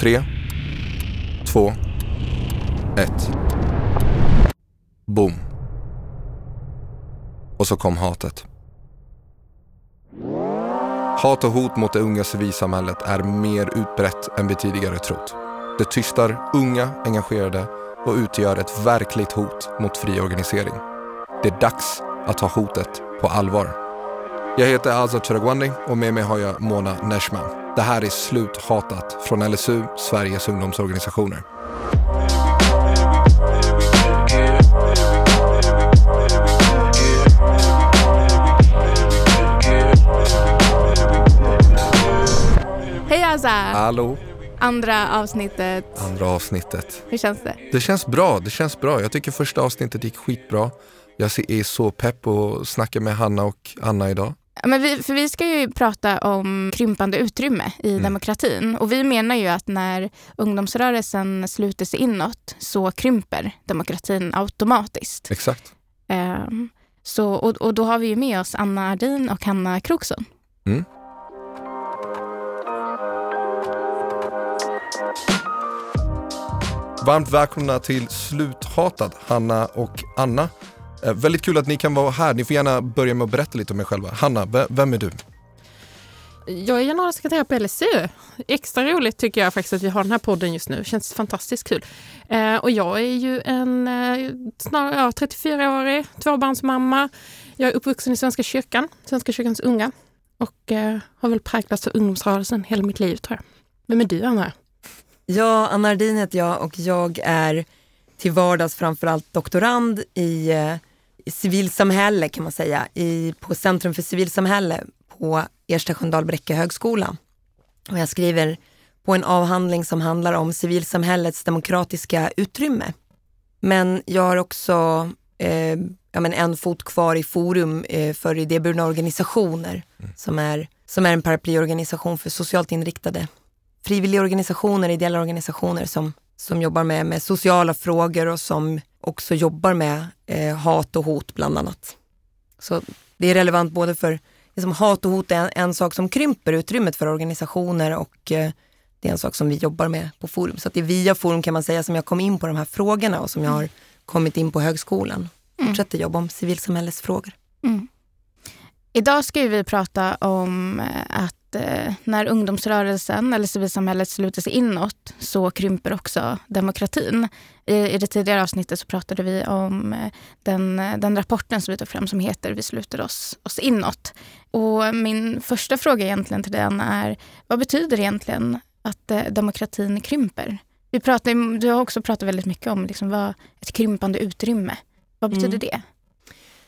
Tre, två, ett. Boom. Och så kom hatet. Hat och hot mot det unga civilsamhället är mer utbrett än vi tidigare trott. Det tystar unga engagerade och utgör ett verkligt hot mot fri organisering. Det är dags att ta hotet på allvar. Jag heter Azad Chiragwandi och med mig har jag Mona Neshman. Det här är Sluthatat från LSU, Sveriges ungdomsorganisationer. Hej Azza! Hallå! Andra avsnittet. Andra avsnittet. Hur känns det? Det känns bra, det känns bra. Jag tycker första avsnittet gick skitbra. Jag är så pepp och snacka med Hanna och Anna idag. Men vi, för vi ska ju prata om krympande utrymme i mm. demokratin. Och vi menar ju att när ungdomsrörelsen sluter sig inåt så krymper demokratin automatiskt. Exakt. Um, så, och, och då har vi ju med oss Anna Ardin och Hanna Kroksson. Mm. Varmt välkomna till Sluthatad, Hanna och Anna. Eh, väldigt kul att ni kan vara här. Ni får gärna börja med att berätta lite om er själva. Hanna, vem är du? Jag är generalsekreterare på LSU. Extra roligt tycker jag faktiskt att vi har den här podden just nu. Känns fantastiskt kul. Eh, och jag är ju en eh, snar, ja, 34-årig tvåbarnsmamma. Jag är uppvuxen i Svenska kyrkan, Svenska kyrkans unga och eh, har väl präglats av ungdomsrörelsen hela mitt liv tror jag. Vem är du Anna? Ja, Anna Ardin heter jag och jag är till vardags framförallt doktorand i, eh, i civilsamhälle kan man säga, i, på Centrum för civilsamhälle på Ersta Sköndal Bräcke högskola. Och jag skriver på en avhandling som handlar om civilsamhällets demokratiska utrymme. Men jag har också eh, ja, men en fot kvar i Forum eh, för idéburna organisationer mm. som, är, som är en paraplyorganisation för socialt inriktade frivilligorganisationer, ideella organisationer som, som jobbar med, med sociala frågor och som också jobbar med eh, hat och hot bland annat. Så det är relevant både för liksom, hat och hot är en, en sak som krymper utrymmet för organisationer och eh, det är en sak som vi jobbar med på Forum. Så det är via Forum kan man säga som jag kom in på de här frågorna och som jag har kommit in på högskolan. Mm. Fortsätter jobba om civilsamhällesfrågor. Mm. Idag ska vi prata om eh, att eh, när ungdomsrörelsen eller civilsamhället sluter sig inåt så krymper också demokratin. I, I det tidigare avsnittet så pratade vi om eh, den, den rapporten som vi tog fram som heter Vi sluter oss, oss inåt. Och min första fråga egentligen till den är vad betyder egentligen att eh, demokratin krymper? Vi pratar, du har också pratat väldigt mycket om liksom vad ett krympande utrymme. Vad betyder mm. det?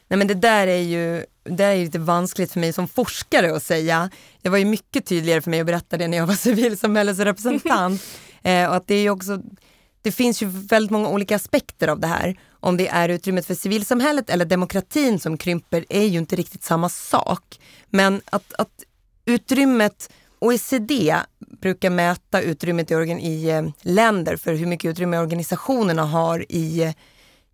Nej men det där är ju det är lite vanskligt för mig som forskare att säga. Det var ju mycket tydligare för mig att berätta det när jag var civilsamhällesrepresentant. eh, och att det, är också, det finns ju väldigt många olika aspekter av det här. Om det är utrymmet för civilsamhället eller demokratin som krymper är ju inte riktigt samma sak. Men att, att utrymmet OECD brukar mäta utrymmet i, i eh, länder för hur mycket utrymme organisationerna har i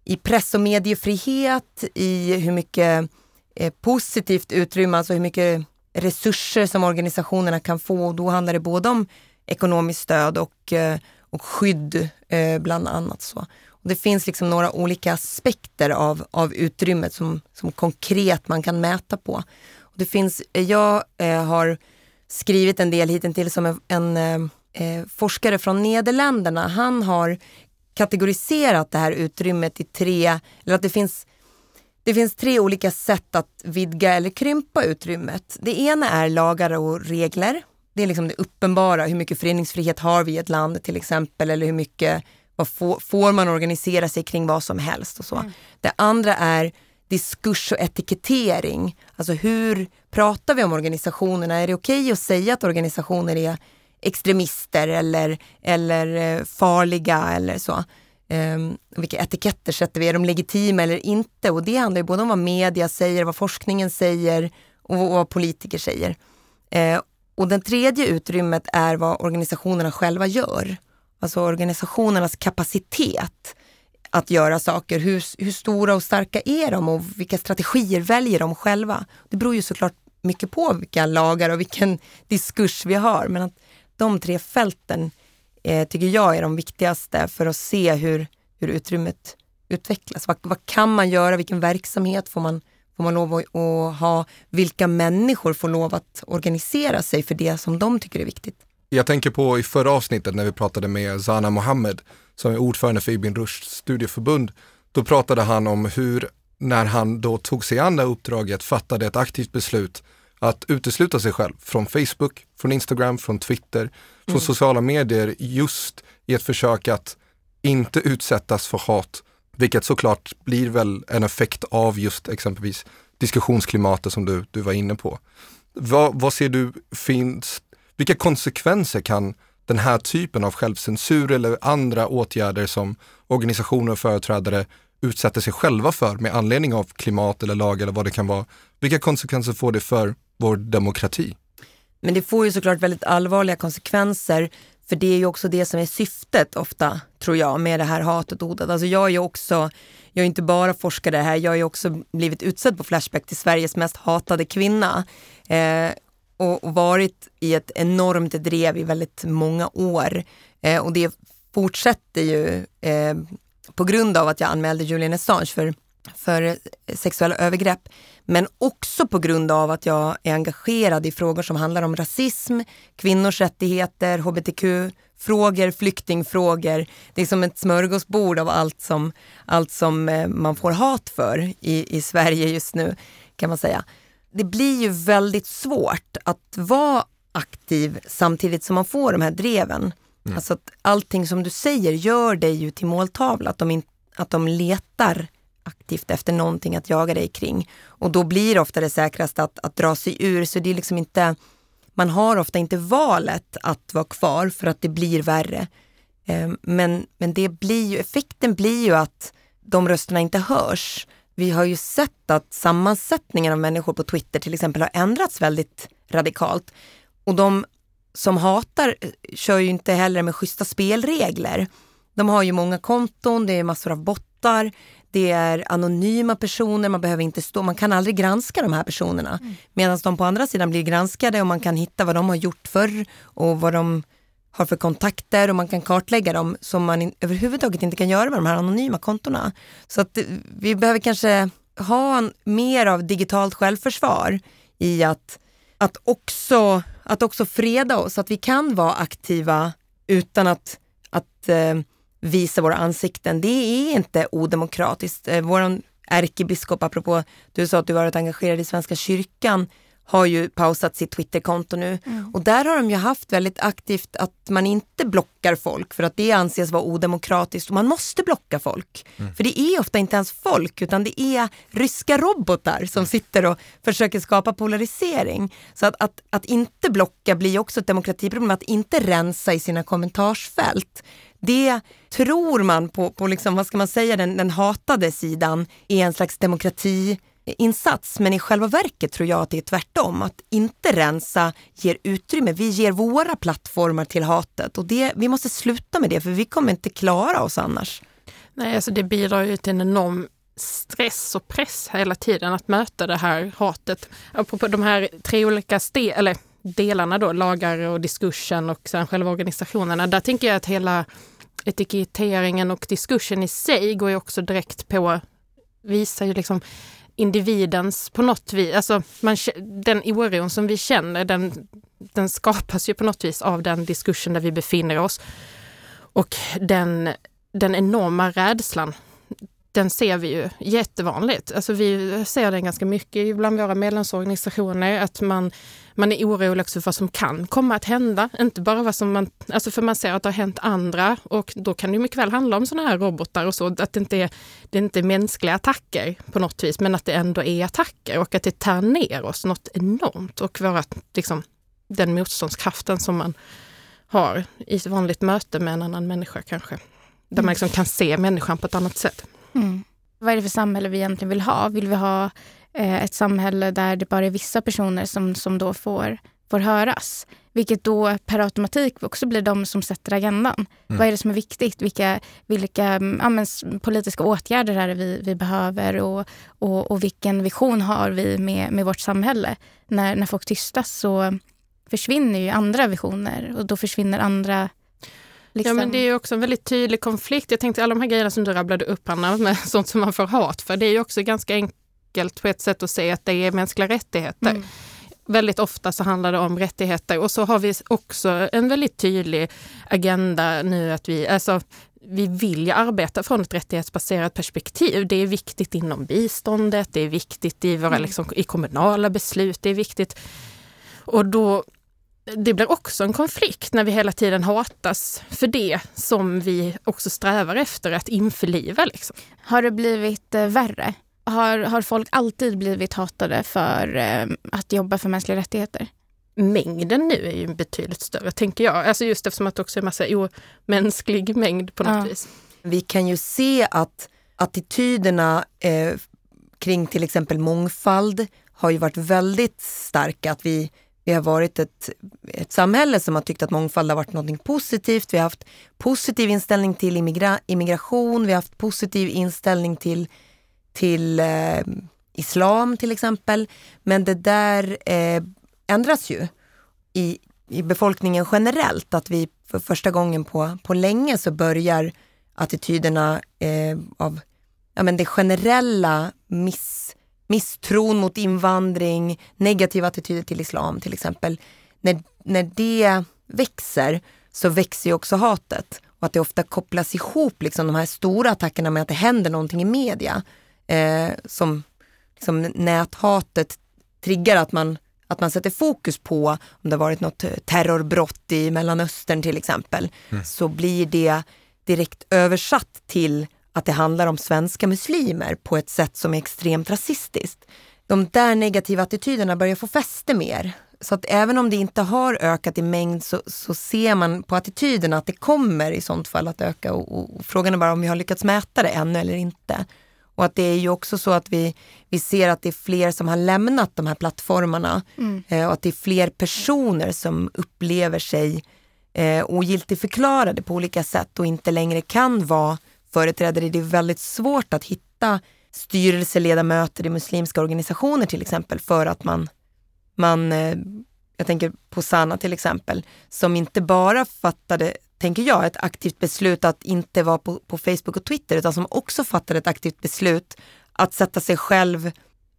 i press och mediefrihet, i hur mycket eh, positivt utrymme, alltså hur mycket resurser som organisationerna kan få. Och då handlar det både om ekonomiskt stöd och, eh, och skydd eh, bland annat. Så. Och det finns liksom några olika aspekter av, av utrymmet som, som konkret man kan mäta på. Och det finns, eh, jag eh, har skrivit en del hittills som en, en eh, eh, forskare från Nederländerna. Han har kategoriserat det här utrymmet i tre, eller att det finns det finns tre olika sätt att vidga eller krympa utrymmet. Det ena är lagar och regler. Det är liksom det uppenbara, hur mycket föreningsfrihet har vi i ett land till exempel, eller hur mycket vad får, får man organisera sig kring vad som helst och så. Mm. Det andra är diskurs och etikettering. Alltså hur pratar vi om organisationerna? Är det okej okay att säga att organisationer är extremister eller, eller eh, farliga eller så. Um, vilka etiketter sätter vi? Är de legitima eller inte? Och det handlar ju både om vad media säger, vad forskningen säger och vad politiker säger. Uh, och det tredje utrymmet är vad organisationerna själva gör. Alltså organisationernas kapacitet att göra saker. Hur, hur stora och starka är de och vilka strategier väljer de själva? Det beror ju såklart mycket på vilka lagar och vilken diskurs vi har. Men att de tre fälten eh, tycker jag är de viktigaste för att se hur, hur utrymmet utvecklas. Vad, vad kan man göra? Vilken verksamhet får man, får man lov att, att ha? Vilka människor får lov att organisera sig för det som de tycker är viktigt? Jag tänker på i förra avsnittet när vi pratade med Zana Mohammed som är ordförande för Ibn Rushds studieförbund. Då pratade han om hur, när han då tog sig an det uppdraget, fattade ett aktivt beslut att utesluta sig själv från Facebook, från Instagram, från Twitter, från mm. sociala medier just i ett försök att inte utsättas för hat, vilket såklart blir väl en effekt av just exempelvis diskussionsklimatet som du, du var inne på. Vad, vad ser du finns, vilka konsekvenser kan den här typen av självcensur eller andra åtgärder som organisationer och företrädare utsätter sig själva för med anledning av klimat eller lag eller vad det kan vara. Vilka konsekvenser får det för vår demokrati? Men det får ju såklart väldigt allvarliga konsekvenser för det är ju också det som är syftet ofta, tror jag, med det här hatet och hotet. Alltså jag är ju också, jag är inte bara forskare här, jag har ju också blivit utsedd på Flashback till Sveriges mest hatade kvinna. Eh, och, och, varit i ett enormt drev i väldigt många år. Eh, och det fortsätter ju eh, på grund av att jag anmälde Julian Assange för, för sexuella övergrepp. Men också på grund av att jag är engagerad i frågor som handlar om rasism, kvinnors rättigheter, hbtq-frågor, flyktingfrågor. Det är som ett smörgåsbord av allt som, allt som eh, man får hat för i, i Sverige just nu kan man säga. Det blir ju väldigt svårt att vara aktiv samtidigt som man får de här dreven. Mm. Alltså att allting som du säger gör dig ju till måltavla, att de, in, att de letar aktivt efter någonting att jaga dig kring. Och då blir det ofta det säkraste att, att dra sig ur. Så det är liksom inte, man har ofta inte valet att vara kvar för att det blir värre. Ehm, men, men det blir ju, effekten blir ju att de rösterna inte hörs. Vi har ju sett att sammansättningen av människor på Twitter till exempel har ändrats väldigt radikalt. Och de som hatar eh, kör ju inte heller med schyssta spelregler. De har ju många konton, det är massor av bottar, det är anonyma personer, man behöver inte stå, man kan aldrig granska de här personerna. Mm. Medan de på andra sidan blir granskade och man kan hitta vad de har gjort förr och vad de har för kontakter och man kan kartlägga dem som man in, överhuvudtaget inte kan göra med de här anonyma kontona. Så att vi behöver kanske ha en, mer av digitalt självförsvar i att, att, också, att också freda oss, att vi kan vara aktiva utan att, att eh, visa våra ansikten. Det är inte odemokratiskt. Eh, vår ärkebiskop, apropå du sa att du varit engagerad i Svenska kyrkan, har ju pausat sitt Twitterkonto nu. Mm. Och där har de ju haft väldigt aktivt att man inte blockar folk för att det anses vara odemokratiskt och man måste blocka folk. Mm. För det är ofta inte ens folk utan det är ryska robotar som mm. sitter och försöker skapa polarisering. Så att, att, att inte blocka blir också ett demokratiproblem, att inte rensa i sina kommentarsfält. Det tror man på, på liksom, vad ska man säga, den, den hatade sidan är en slags demokrati insats. Men i själva verket tror jag att det är tvärtom. Att inte rensa ger utrymme. Vi ger våra plattformar till hatet och det, vi måste sluta med det för vi kommer inte klara oss annars. Nej, alltså det bidrar ju till en enorm stress och press hela tiden att möta det här hatet. Apropå de här tre olika ste eller delarna då, lagar och diskursen och sen själva organisationerna. Där tänker jag att hela etiketteringen och diskursen i sig går ju också direkt på, visar ju liksom individens på något vis, alltså man, den oron som vi känner den, den skapas ju på något vis av den diskursen där vi befinner oss. Och den, den enorma rädslan, den ser vi ju jättevanligt. Alltså vi ser den ganska mycket bland våra medlemsorganisationer, att man man är orolig också för vad som kan komma att hända. Inte bara vad som man, alltså för man ser att det har hänt andra och då kan det mycket väl handla om sådana här robotar och så, att det inte är, det är inte mänskliga attacker på något vis, men att det ändå är attacker och att det tar ner oss något enormt och våra, liksom, den motståndskraften som man har i ett vanligt möte med en annan människa kanske. Där man liksom kan se människan på ett annat sätt. Mm. Vad är det för samhälle vi egentligen vill ha? Vill vi ha ett samhälle där det bara är vissa personer som, som då får, får höras. Vilket då per automatik också blir de som sätter agendan. Mm. Vad är det som är viktigt? Vilka, vilka ja, men, politiska åtgärder är det vi, vi behöver och, och, och vilken vision har vi med, med vårt samhälle? När, när folk tystas så försvinner ju andra visioner och då försvinner andra Liksom. Ja men det är också en väldigt tydlig konflikt. Jag tänkte alla de här grejerna som du rabblade upp Anna, med sånt som man får hat för, det är ju också ganska enkelt på ett sätt att se att det är mänskliga rättigheter. Mm. Väldigt ofta så handlar det om rättigheter och så har vi också en väldigt tydlig agenda nu att vi, alltså vi vill ju arbeta från ett rättighetsbaserat perspektiv. Det är viktigt inom biståndet, det är viktigt i, våra, Mm. liksom, i kommunala beslut, det är viktigt. Och då, det blir också en konflikt när vi hela tiden hatas för det som vi också strävar efter att införliva. Liksom. Har det blivit eh, värre? Har, har folk alltid blivit hatade för eh, att jobba för mänskliga rättigheter? Mängden nu är ju betydligt större, tänker jag. Alltså just eftersom att det också är massa omänsklig mängd på något Ja. vis. Vi kan ju se att attityderna eh, kring till exempel mångfald har ju varit väldigt starka. Att vi, vi har varit ett, ett samhälle som har tyckt att mångfald har varit något positivt. Vi har haft positiv inställning till immigra, immigration, vi har haft positiv inställning till, till eh, islam till exempel. Men det där eh, ändras ju i, i befolkningen generellt. Att vi för första gången på, på länge så börjar attityderna eh, av ja, men det generella miss, misstron mot invandring, negativa attityder till islam till exempel. När, när det växer så växer ju också hatet och att det ofta kopplas ihop, liksom, de här stora attackerna med att det händer någonting i media. Eh, som liksom, näthatet triggar att man, att man sätter fokus på om det varit något terrorbrott i Mellanöstern till exempel, så blir det direkt översatt till att det handlar om svenska muslimer på ett sätt som är extremt rasistiskt. De där negativa attityderna börjar få fäste mer. Så att även om det inte har ökat i mängd så, så ser man på attityderna att det kommer i sånt fall att öka och, och frågan är bara om vi har lyckats mäta det ännu eller inte. Och att det är ju också så att vi, vi ser att det är fler som har lämnat de här plattformarna eh, och att det är fler personer som upplever sig eh, ogiltigförklarade på olika sätt och inte längre kan vara företrädare. Det är väldigt svårt att hitta styrelseledamöter i muslimska organisationer till exempel för att man, man eh, jag tänker på Sanna till exempel, som inte bara fattade, tänker jag, ett aktivt beslut att inte vara på, på Facebook och Twitter utan som också fattade ett aktivt beslut att sätta sig själv,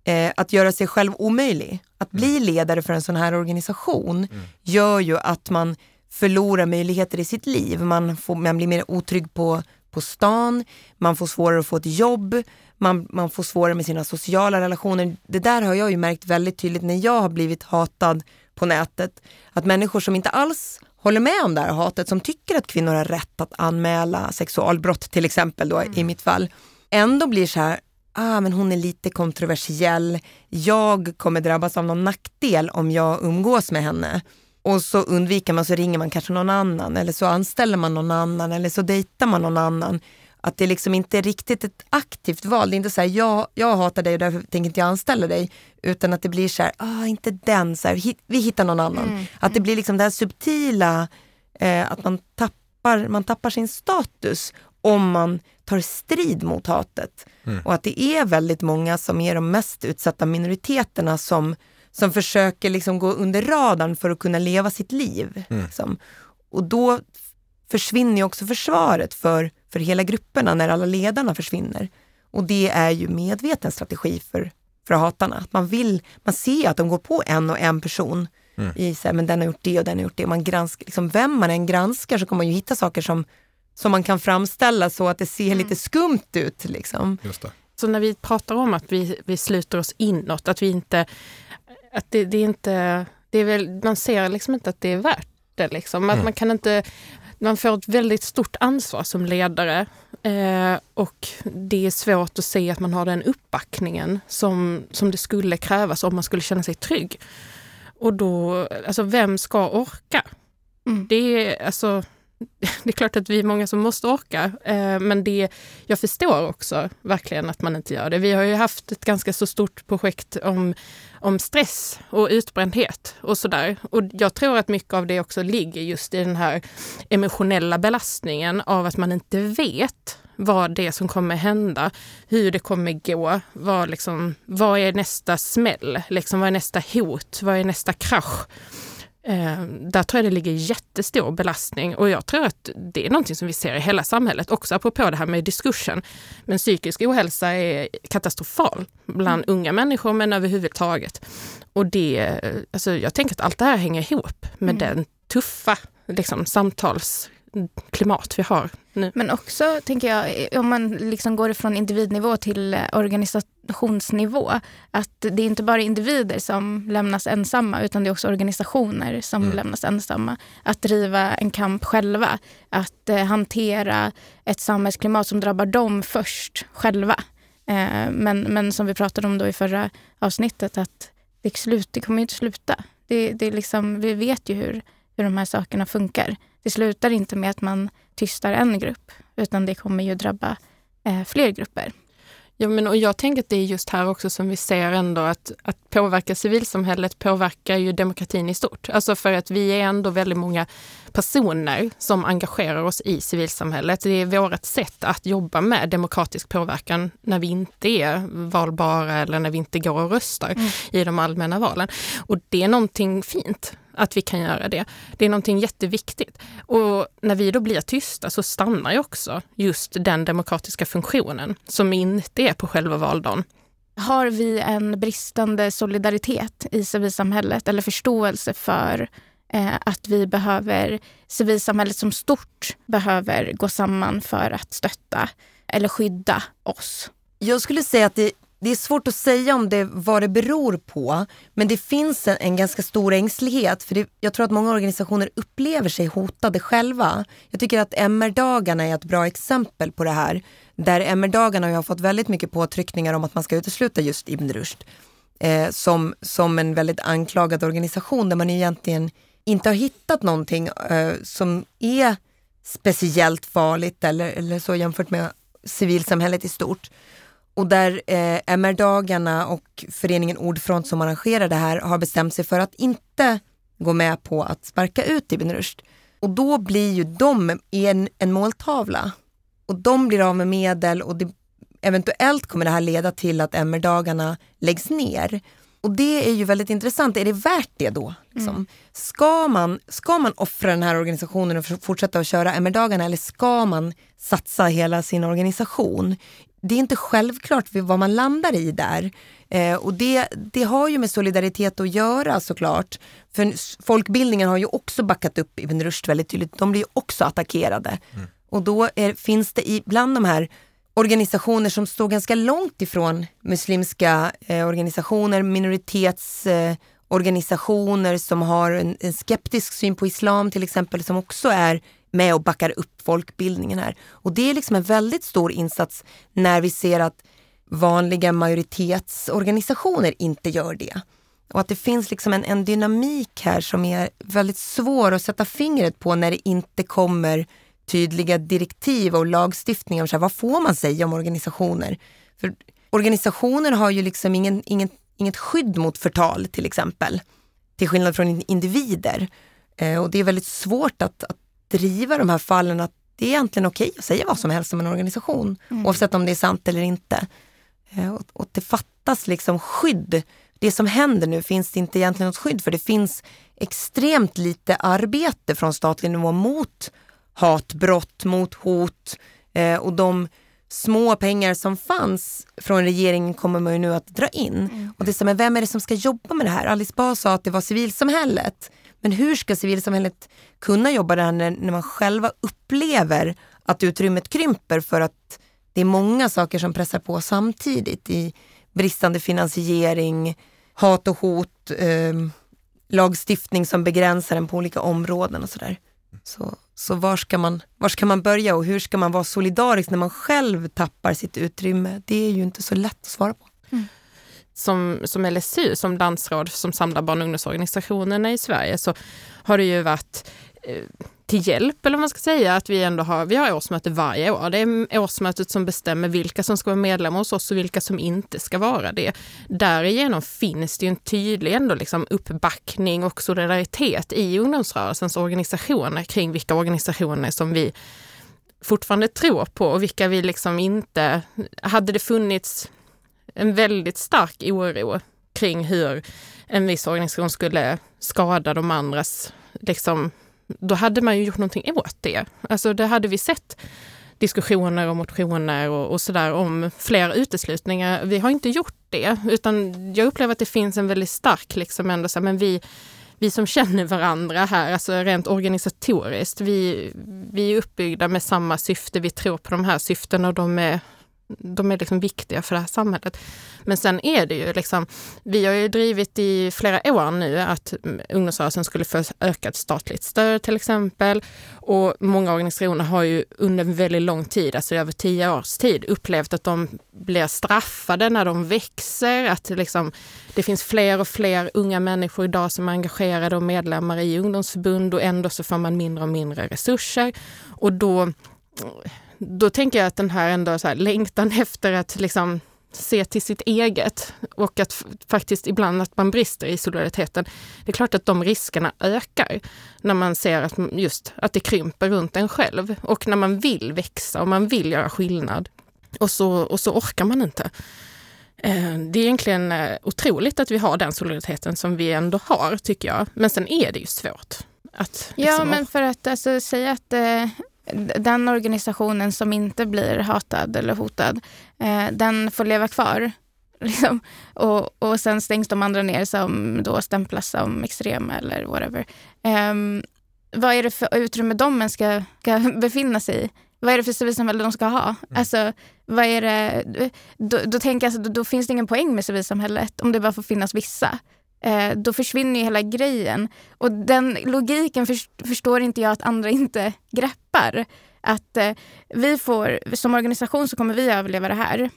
eh, att göra sig själv omöjlig. Att bli ledare för en sån här organisation gör ju att man förlorar möjligheter i sitt liv. Man, får, man blir mer otrygg på, på stan, man får svårare att få ett jobb, man, man får svårare med sina sociala relationer. Det där har jag ju märkt väldigt tydligt när jag har blivit hatad på nätet. Att människor som inte alls håller med om det här hatet, som tycker att kvinnor har rätt att anmäla sexualbrott till exempel då i mitt fall, ändå blir så här, ah men hon är lite kontroversiell, jag kommer drabbas av någon nackdel om jag umgås med henne. Och så undviker man, så ringer man kanske någon annan eller så anställer man någon annan eller så dejtar man någon annan. Att det liksom inte är riktigt ett aktivt val. Det är inte så här, jag, jag hatar dig och därför tänker inte jag anställa dig. Utan att det blir så här, ah, inte den, så här, hit- vi hittar någon annan. Att det blir liksom det här subtila, eh, att man tappar, man tappar sin status om man tar strid mot hatet. Och att det är väldigt många som är de mest utsatta minoriteterna som, som försöker liksom gå under radarn för att kunna leva sitt liv. Liksom. Och då försvinner ju också försvaret för, för hela grupperna när alla ledarna försvinner. Och det är ju medveten strategi för, för hatarna. Att Man, vill, man ser att de går på en och en person. I så här, men den har gjort det och den har gjort det. Man granskar, liksom, vem man än granskar så kommer man ju hitta saker som, som man kan framställa så att det ser lite skumt ut. Liksom. Just det. Så när vi pratar om att vi, vi sluter oss inåt, att vi inte... Att det, det är inte... Det är väl, man ser liksom inte att det är värt det. Liksom. Att man kan inte... Man får ett väldigt stort ansvar som ledare eh, och det är svårt att se att man har den uppbackningen som, som det skulle krävas om man skulle känna sig trygg. Och då, alltså vem ska orka? Mm. Det är alltså det är klart att vi är många som måste orka, eh, men det, jag förstår också verkligen att man inte gör det. Vi har ju haft ett ganska så stort projekt om, om stress och utbrändhet och sådär. Och jag tror att mycket av det också ligger just i den här emotionella belastningen av att man inte vet vad det är som kommer hända, hur det kommer gå, vad, liksom, vad är nästa smäll, liksom, vad är nästa hot, vad är nästa krasch? Eh, där tror jag det ligger jättestor belastning och jag tror att det är någonting som vi ser i hela samhället också, apropå det här med diskursen. Men psykisk ohälsa är katastrofal bland mm. unga människor men överhuvudtaget. Och det, alltså jag tänker att allt det här hänger ihop med mm. den tuffa liksom, samtals klimat vi har nu. Men också, tänker jag, om man liksom går ifrån individnivå till organisationsnivå, att det är inte bara individer som lämnas ensamma, utan det är också organisationer som mm. lämnas ensamma. Att driva en kamp själva, att eh, hantera ett samhällsklimat som drabbar dem först själva. Eh, men, men som vi pratade om då i förra avsnittet, att det, slut, det kommer inte sluta. Det, det är liksom, vi vet ju hur, hur de här sakerna funkar det slutar inte med att man tystar en grupp, utan det kommer ju drabba eh, fler grupper. Ja, men och jag tänker att det är just här också som vi ser ändå att, att påverka civilsamhället påverkar ju demokratin i stort. Alltså för att vi är ändå väldigt många personer som engagerar oss i civilsamhället. Det är vårt sätt att jobba med demokratisk påverkan när vi inte är valbara eller när vi inte går och röstar mm. i de allmänna valen. Och det är någonting fint att vi kan göra det. Det är någonting jätteviktigt. Och när vi då blir tysta så stannar ju också just den demokratiska funktionen som inte är på själva valdagen. Har vi en bristande solidaritet i civilsamhället eller förståelse för eh, att vi behöver, civilsamhället som stort behöver gå samman för att stötta eller skydda oss? Jag skulle säga att det det är svårt att säga om det, vad det beror på, men det finns en, en ganska stor ängslighet. För det, jag tror att många organisationer upplever sig hotade själva. Jag tycker att MR-dagarna är ett bra exempel på det här. Där MR-dagarna har fått väldigt mycket påtryckningar om att man ska utesluta just Ibn Rushd. Eh, som, som en väldigt anklagad organisation där man egentligen inte har hittat någonting eh, som är speciellt farligt eller, eller så jämfört med civilsamhället i stort. Och där eh, MR-dagarna och föreningen Ordfront som arrangerar det här har bestämt sig för att inte gå med på att sparka ut Ibn Rushd. Och då blir ju de en, en måltavla. Och de blir av med medel och det, eventuellt kommer det här leda till att MR-dagarna läggs ner. Och det är ju väldigt intressant. Är det värt det då? Liksom? Mm. Ska, man, ska man offra den här organisationen och fortsätta att köra MR-dagarna eller ska man satsa hela sin organisation? det är inte självklart vad man landar i där. Eh, och det, det har ju med solidaritet att göra såklart. För folkbildningen har ju också backat upp Ibn Rushd väldigt tydligt. De blir ju också attackerade. Mm. Och då är, finns det i, bland de här organisationer som står ganska långt ifrån muslimska eh, organisationer, minoritetsorganisationer eh, som har en, en, skeptisk syn på islam till exempel, som också är med och backar upp folkbildningen här. Och det är liksom en väldigt stor insats när vi ser att vanliga majoritetsorganisationer inte gör det. Och att det finns liksom en, en dynamik här som är väldigt svår att sätta fingret på när det inte kommer tydliga direktiv och lagstiftning om så här, vad får man säga om organisationer. För organisationer har ju liksom ingen, ingen, inget skydd mot förtal till exempel. Till skillnad från individer. Eh, och det är väldigt svårt att, att driva de här fallen att det är egentligen okej att säga vad som helst om en organisation, mm. oavsett om det är sant eller inte. Eh, och, och det fattas liksom skydd. Det som händer nu finns det inte egentligen något skydd för. Det finns extremt lite arbete från statlig nivå mot hatbrott, mot hot eh, och de små pengar som fanns från regeringen kommer man ju nu att dra in. Mm. Och det är, vem är det som ska jobba med det här? Alice Bah sa att det var civilsamhället. Men hur ska civilsamhället kunna jobba där när, när man själva upplever att utrymmet krymper för att det är många saker som pressar på samtidigt i bristande finansiering, hat och hot, eh, lagstiftning som begränsar en på olika områden och sådär. Så, så var, ska man, var ska man börja och hur ska man vara solidarisk när man själv tappar sitt utrymme? Det är ju inte så lätt att svara på. Mm som, som LSU, som landsråd som samlar barn och ungdomsorganisationerna i Sverige, så har det ju varit eh, till hjälp, eller vad man ska säga, att vi ändå har, vi har årsmöte varje år. Det är årsmötet som bestämmer vilka som ska vara medlemmar hos oss och vilka som inte ska vara det. Därigenom finns det ju en tydlig ändå liksom uppbackning och solidaritet i ungdomsrörelsens organisationer kring vilka organisationer som vi fortfarande tror på och vilka vi liksom inte... Hade det funnits en väldigt stark oro kring hur en viss organisation skulle skada de andras, liksom, då hade man ju gjort någonting åt det. Alltså det hade vi sett diskussioner och motioner och, och sådär om fler uteslutningar. Vi har inte gjort det, utan jag upplever att det finns en väldigt stark, liksom ändå så här, men vi, vi som känner varandra här, alltså rent organisatoriskt, vi, vi är uppbyggda med samma syfte, vi tror på de här syftena och de är de är liksom viktiga för det här samhället. Men sen är det ju liksom, vi har ju drivit i flera år nu att ungdomsrörelsen skulle få ökat statligt stöd till exempel. Och många organisationer har ju under väldigt lång tid, alltså över tio års tid, upplevt att de blir straffade när de växer. Att liksom, det finns fler och fler unga människor idag som är engagerade och medlemmar i ungdomsförbund och ändå så får man mindre och mindre resurser. Och då då tänker jag att den här ändå så här, längtan efter att liksom se till sitt eget och att faktiskt ibland att man brister i solidariteten. Det är klart att de riskerna ökar när man ser att just att det krymper runt en själv och när man vill växa och man vill göra skillnad och så, och så orkar man inte. Eh, det är egentligen eh, otroligt att vi har den solidariteten som vi ändå har, tycker jag. Men sen är det ju svårt. Att, liksom, ja, men för att alltså, säga att eh, den organisationen som inte blir hatad eller hotad, eh, den får leva kvar. Liksom. Och, och sen stängs de andra ner som då stämplas som extrema eller whatever. Eh, vad är det för utrymme de ska, ska befinna sig i? Vad är det för civilsamhälle de ska ha? Mm. Alltså, vad är det, då, då, tänker jag, alltså, då, då, finns det ingen poäng med civilsamhället om det bara får finnas vissa. Eh, då försvinner ju hela grejen. Och den logiken för, förstår inte jag att andra inte greppar. Att eh, vi får, som organisation så kommer vi överleva det här.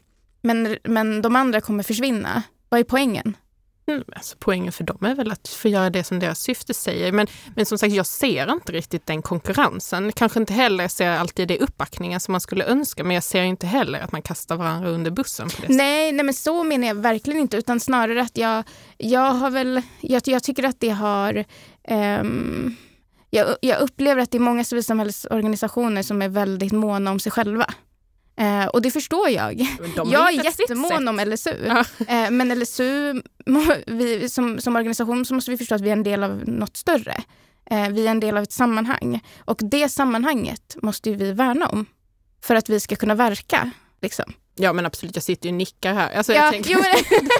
Men, men de andra kommer försvinna. Vad är poängen? Mm, alltså, poängen för dem är väl att få göra det som deras syfte säger. Men, men som sagt, jag ser inte riktigt den konkurrensen. Kanske inte heller ser alltid det uppbackningen som man skulle önska, men jag ser inte heller att man kastar varandra under bussen. På det nej, nej, men så menar jag verkligen inte, utan snarare att jag, jag har väl, jag, jag tycker att det har um, jag, jag upplever att det är många civilsamhällsorganisationer som är väldigt måna om sig själva. Eh, och det förstår jag. Jag är jättemån om LSU. Ja. Eh, men LSU, vi, som, som organisation så måste vi förstå att vi är en del av något större. Eh, vi är en del av ett sammanhang. Och det sammanhanget måste vi värna om. För att vi ska kunna verka. Liksom. Ja men absolut, jag sitter ju och nickar här. Alltså, ja, tänker, jo,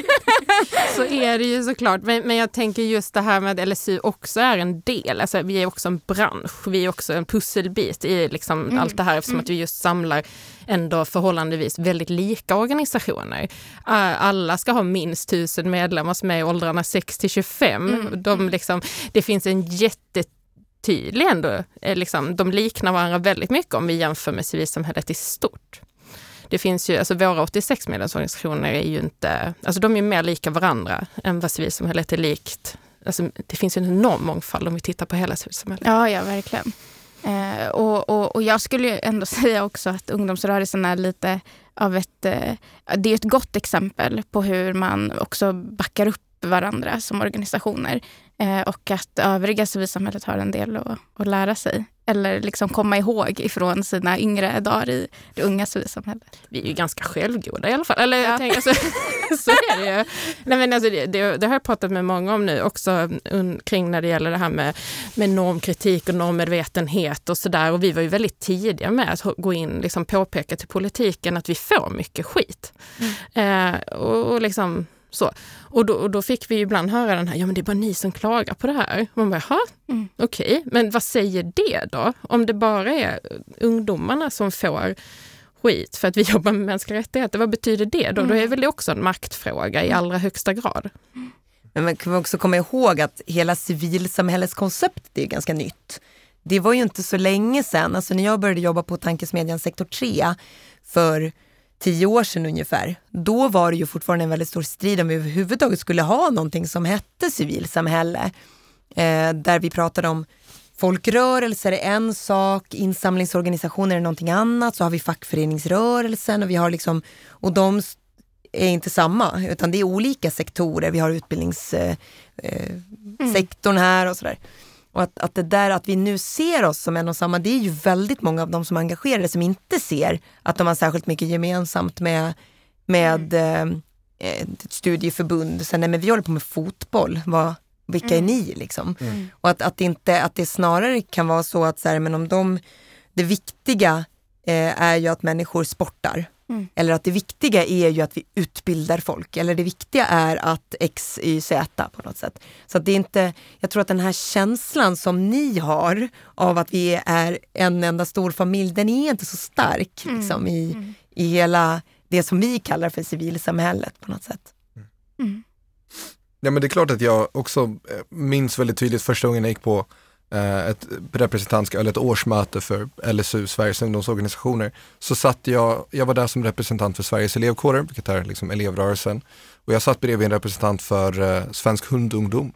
så är det ju såklart. Men, men jag tänker just det här med att LSU också är en del. Alltså, vi är också en bransch. Vi är också en pusselbit i liksom mm. allt det här eftersom mm. att vi just samlar ändå förhållandevis väldigt lika organisationer. Alla ska ha minst tusen medlemmar som är i åldrarna 6 till 25. Mm. De liksom, det finns en jätte tydlig ändå, eh, liksom, de liknar varandra väldigt mycket om vi jämför med civilsamhället i stort det finns ju, alltså våra 86 medlemsorganisationer är ju inte, alltså de är mer lika varandra än vad civilsamhället är likt. Alltså det finns ju en enorm mångfald om vi tittar på hela civilsamhället. Ja, ja verkligen. Eh, och, och, och jag skulle ju ändå säga också att ungdomsrörelsen är lite av ett, eh, det är ett gott exempel på hur man också backar upp varandra som organisationer. Eh, och att övriga civilsamhället har en del att, att lära sig eller liksom komma ihåg ifrån sina yngre dagar i det unga civilsamhället. Vi är ju ganska självgoda i alla fall. Eller, ja. tänker, alltså, så är det ju. Nej, men alltså, det, det, det, har jag pratat med många om nu också un, kring när det gäller det här med, med normkritik och normmedvetenhet och sådär. Och vi var ju väldigt tidiga med att gå in och liksom påpeka till politiken att vi får mycket skit. Mm. Eh, och, och liksom så. Och, då, och då fick vi ibland höra den här, ja men det är bara ni som klagar på det här. Man bara, mm. okej, okay. men vad säger det då? Om det bara är ungdomarna som får skit för att vi jobbar med mänskliga rättigheter, vad betyder det då? Mm. Då är väl det också en maktfråga i allra högsta grad. Men man kan också komma ihåg att hela civilsamhälleskonceptet är ganska nytt. Det var ju inte så länge sedan, alltså när jag började jobba på tankesmedjan sektor 3 för tio år sedan ungefär, då var det ju fortfarande en väldigt stor strid om vi överhuvudtaget skulle ha någonting som hette civilsamhälle. Eh, där vi pratade om folkrörelser är en sak, insamlingsorganisationer är någonting annat, så har vi fackföreningsrörelsen och vi har liksom, och de är inte samma, utan det är olika sektorer. Vi har utbildningssektorn eh, mm. här och sådär. Och att, att det där att vi nu ser oss som en och samma, det är ju väldigt många av de som är engagerade som inte ser att de har särskilt mycket gemensamt med, med mm. eh, ett studieförbund, sen, nej men vi håller på med fotboll, vad, vilka är ni liksom? Mm. Och att, att, inte, att det snarare kan vara så att så här, men om de, det viktiga eh, är ju att människor sportar. Mm. Eller att det viktiga är ju att vi utbildar folk. Eller det viktiga är att X, Y, Z på något sätt. Så att det är inte, jag tror att den här känslan som ni har av att vi är en enda stor familj, den är inte så stark Mm. liksom, i, Mm. i hela det som vi kallar för civilsamhället på något sätt. Mm. Ja men det är klart att jag också eh, minns väldigt tydligt första gången jag gick på Eh, ett representantskap eller ett årsmöte för LSU, Sveriges ungdomsorganisationer. Så satt jag, jag var där som representant för Sveriges elevkårer, vilket är liksom elevrörelsen. Och jag satt bredvid en representant för eh, Svensk hundungdom.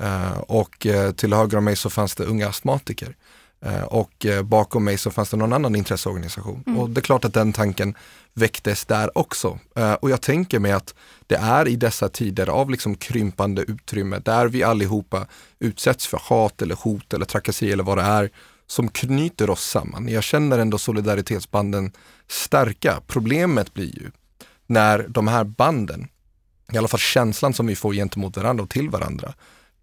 Eh, och eh, till höger om mig så fanns det unga astmatiker. Eh, och eh, bakom mig så fanns det någon annan intresseorganisation. Mm. Och det är klart att den tanken väcktes där också. Eh, och jag tänker mig att det är i dessa tider av liksom krympande utrymme där vi allihopa utsätts för hat eller hot eller trakasserier eller vad det är som knyter oss samman. Jag känner ändå solidaritetsbanden starka. Problemet blir ju när de här banden, i alla fall känslan som vi får gentemot varandra och till varandra,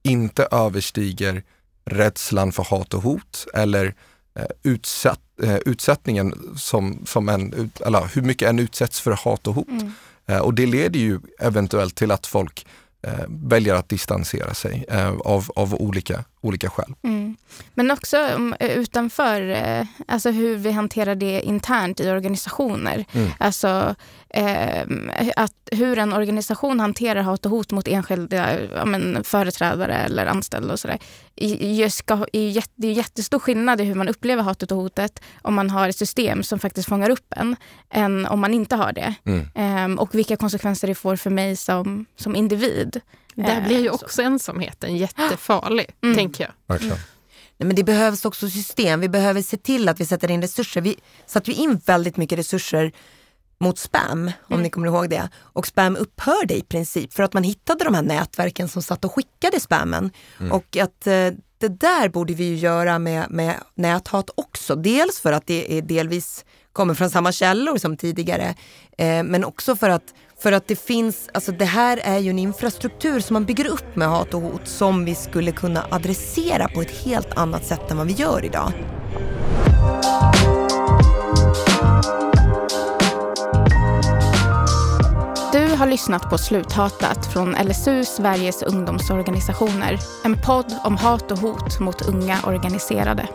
inte överstiger rädslan för hat och hot eller eh, utsatt, eh, utsättningen som, som en, eller hur mycket en utsätts för hat och hot. Mm. Eh, och det leder ju eventuellt till att folk eh, väljer att distansera sig eh, av, av olika, olika skäl. Mm. Men också um, utanför, eh, alltså hur vi hanterar det internt i organisationer. Mm. Alltså eh, att hur en organisation hanterar hat och hot mot enskilda ja, men, företrädare eller anställda och sådär. Det är jättestor skillnad i hur man upplever hatet och hotet om man har ett system som faktiskt fångar upp en, än om man inte har det. Mm. Ehm, och vilka konsekvenser det får för mig som, som individ. Där Eh, blir ju så. också ensamheten jättefarlig, Mm. tänker jag. Verkligen. Nej, men det behövs också system. Vi behöver se till att vi sätter in resurser. Vi satte ju in väldigt mycket resurser mot spam, om Mm. ni kommer ihåg det. Och spam upphörde i princip för att man hittade de här nätverken som satt och skickade spammen. Och att eh, det där borde vi ju göra med, med näthat också. Dels för att det är delvis kommer från samma källor som tidigare, eh, men också för att för att det finns, alltså det här är ju en infrastruktur som man bygger upp med hat och hot som vi skulle kunna adressera på ett helt annat sätt än vad vi gör idag. Du har lyssnat på Sluthatat från LSU, Sveriges ungdomsorganisationer. En podd om hat och hot mot unga organiserade.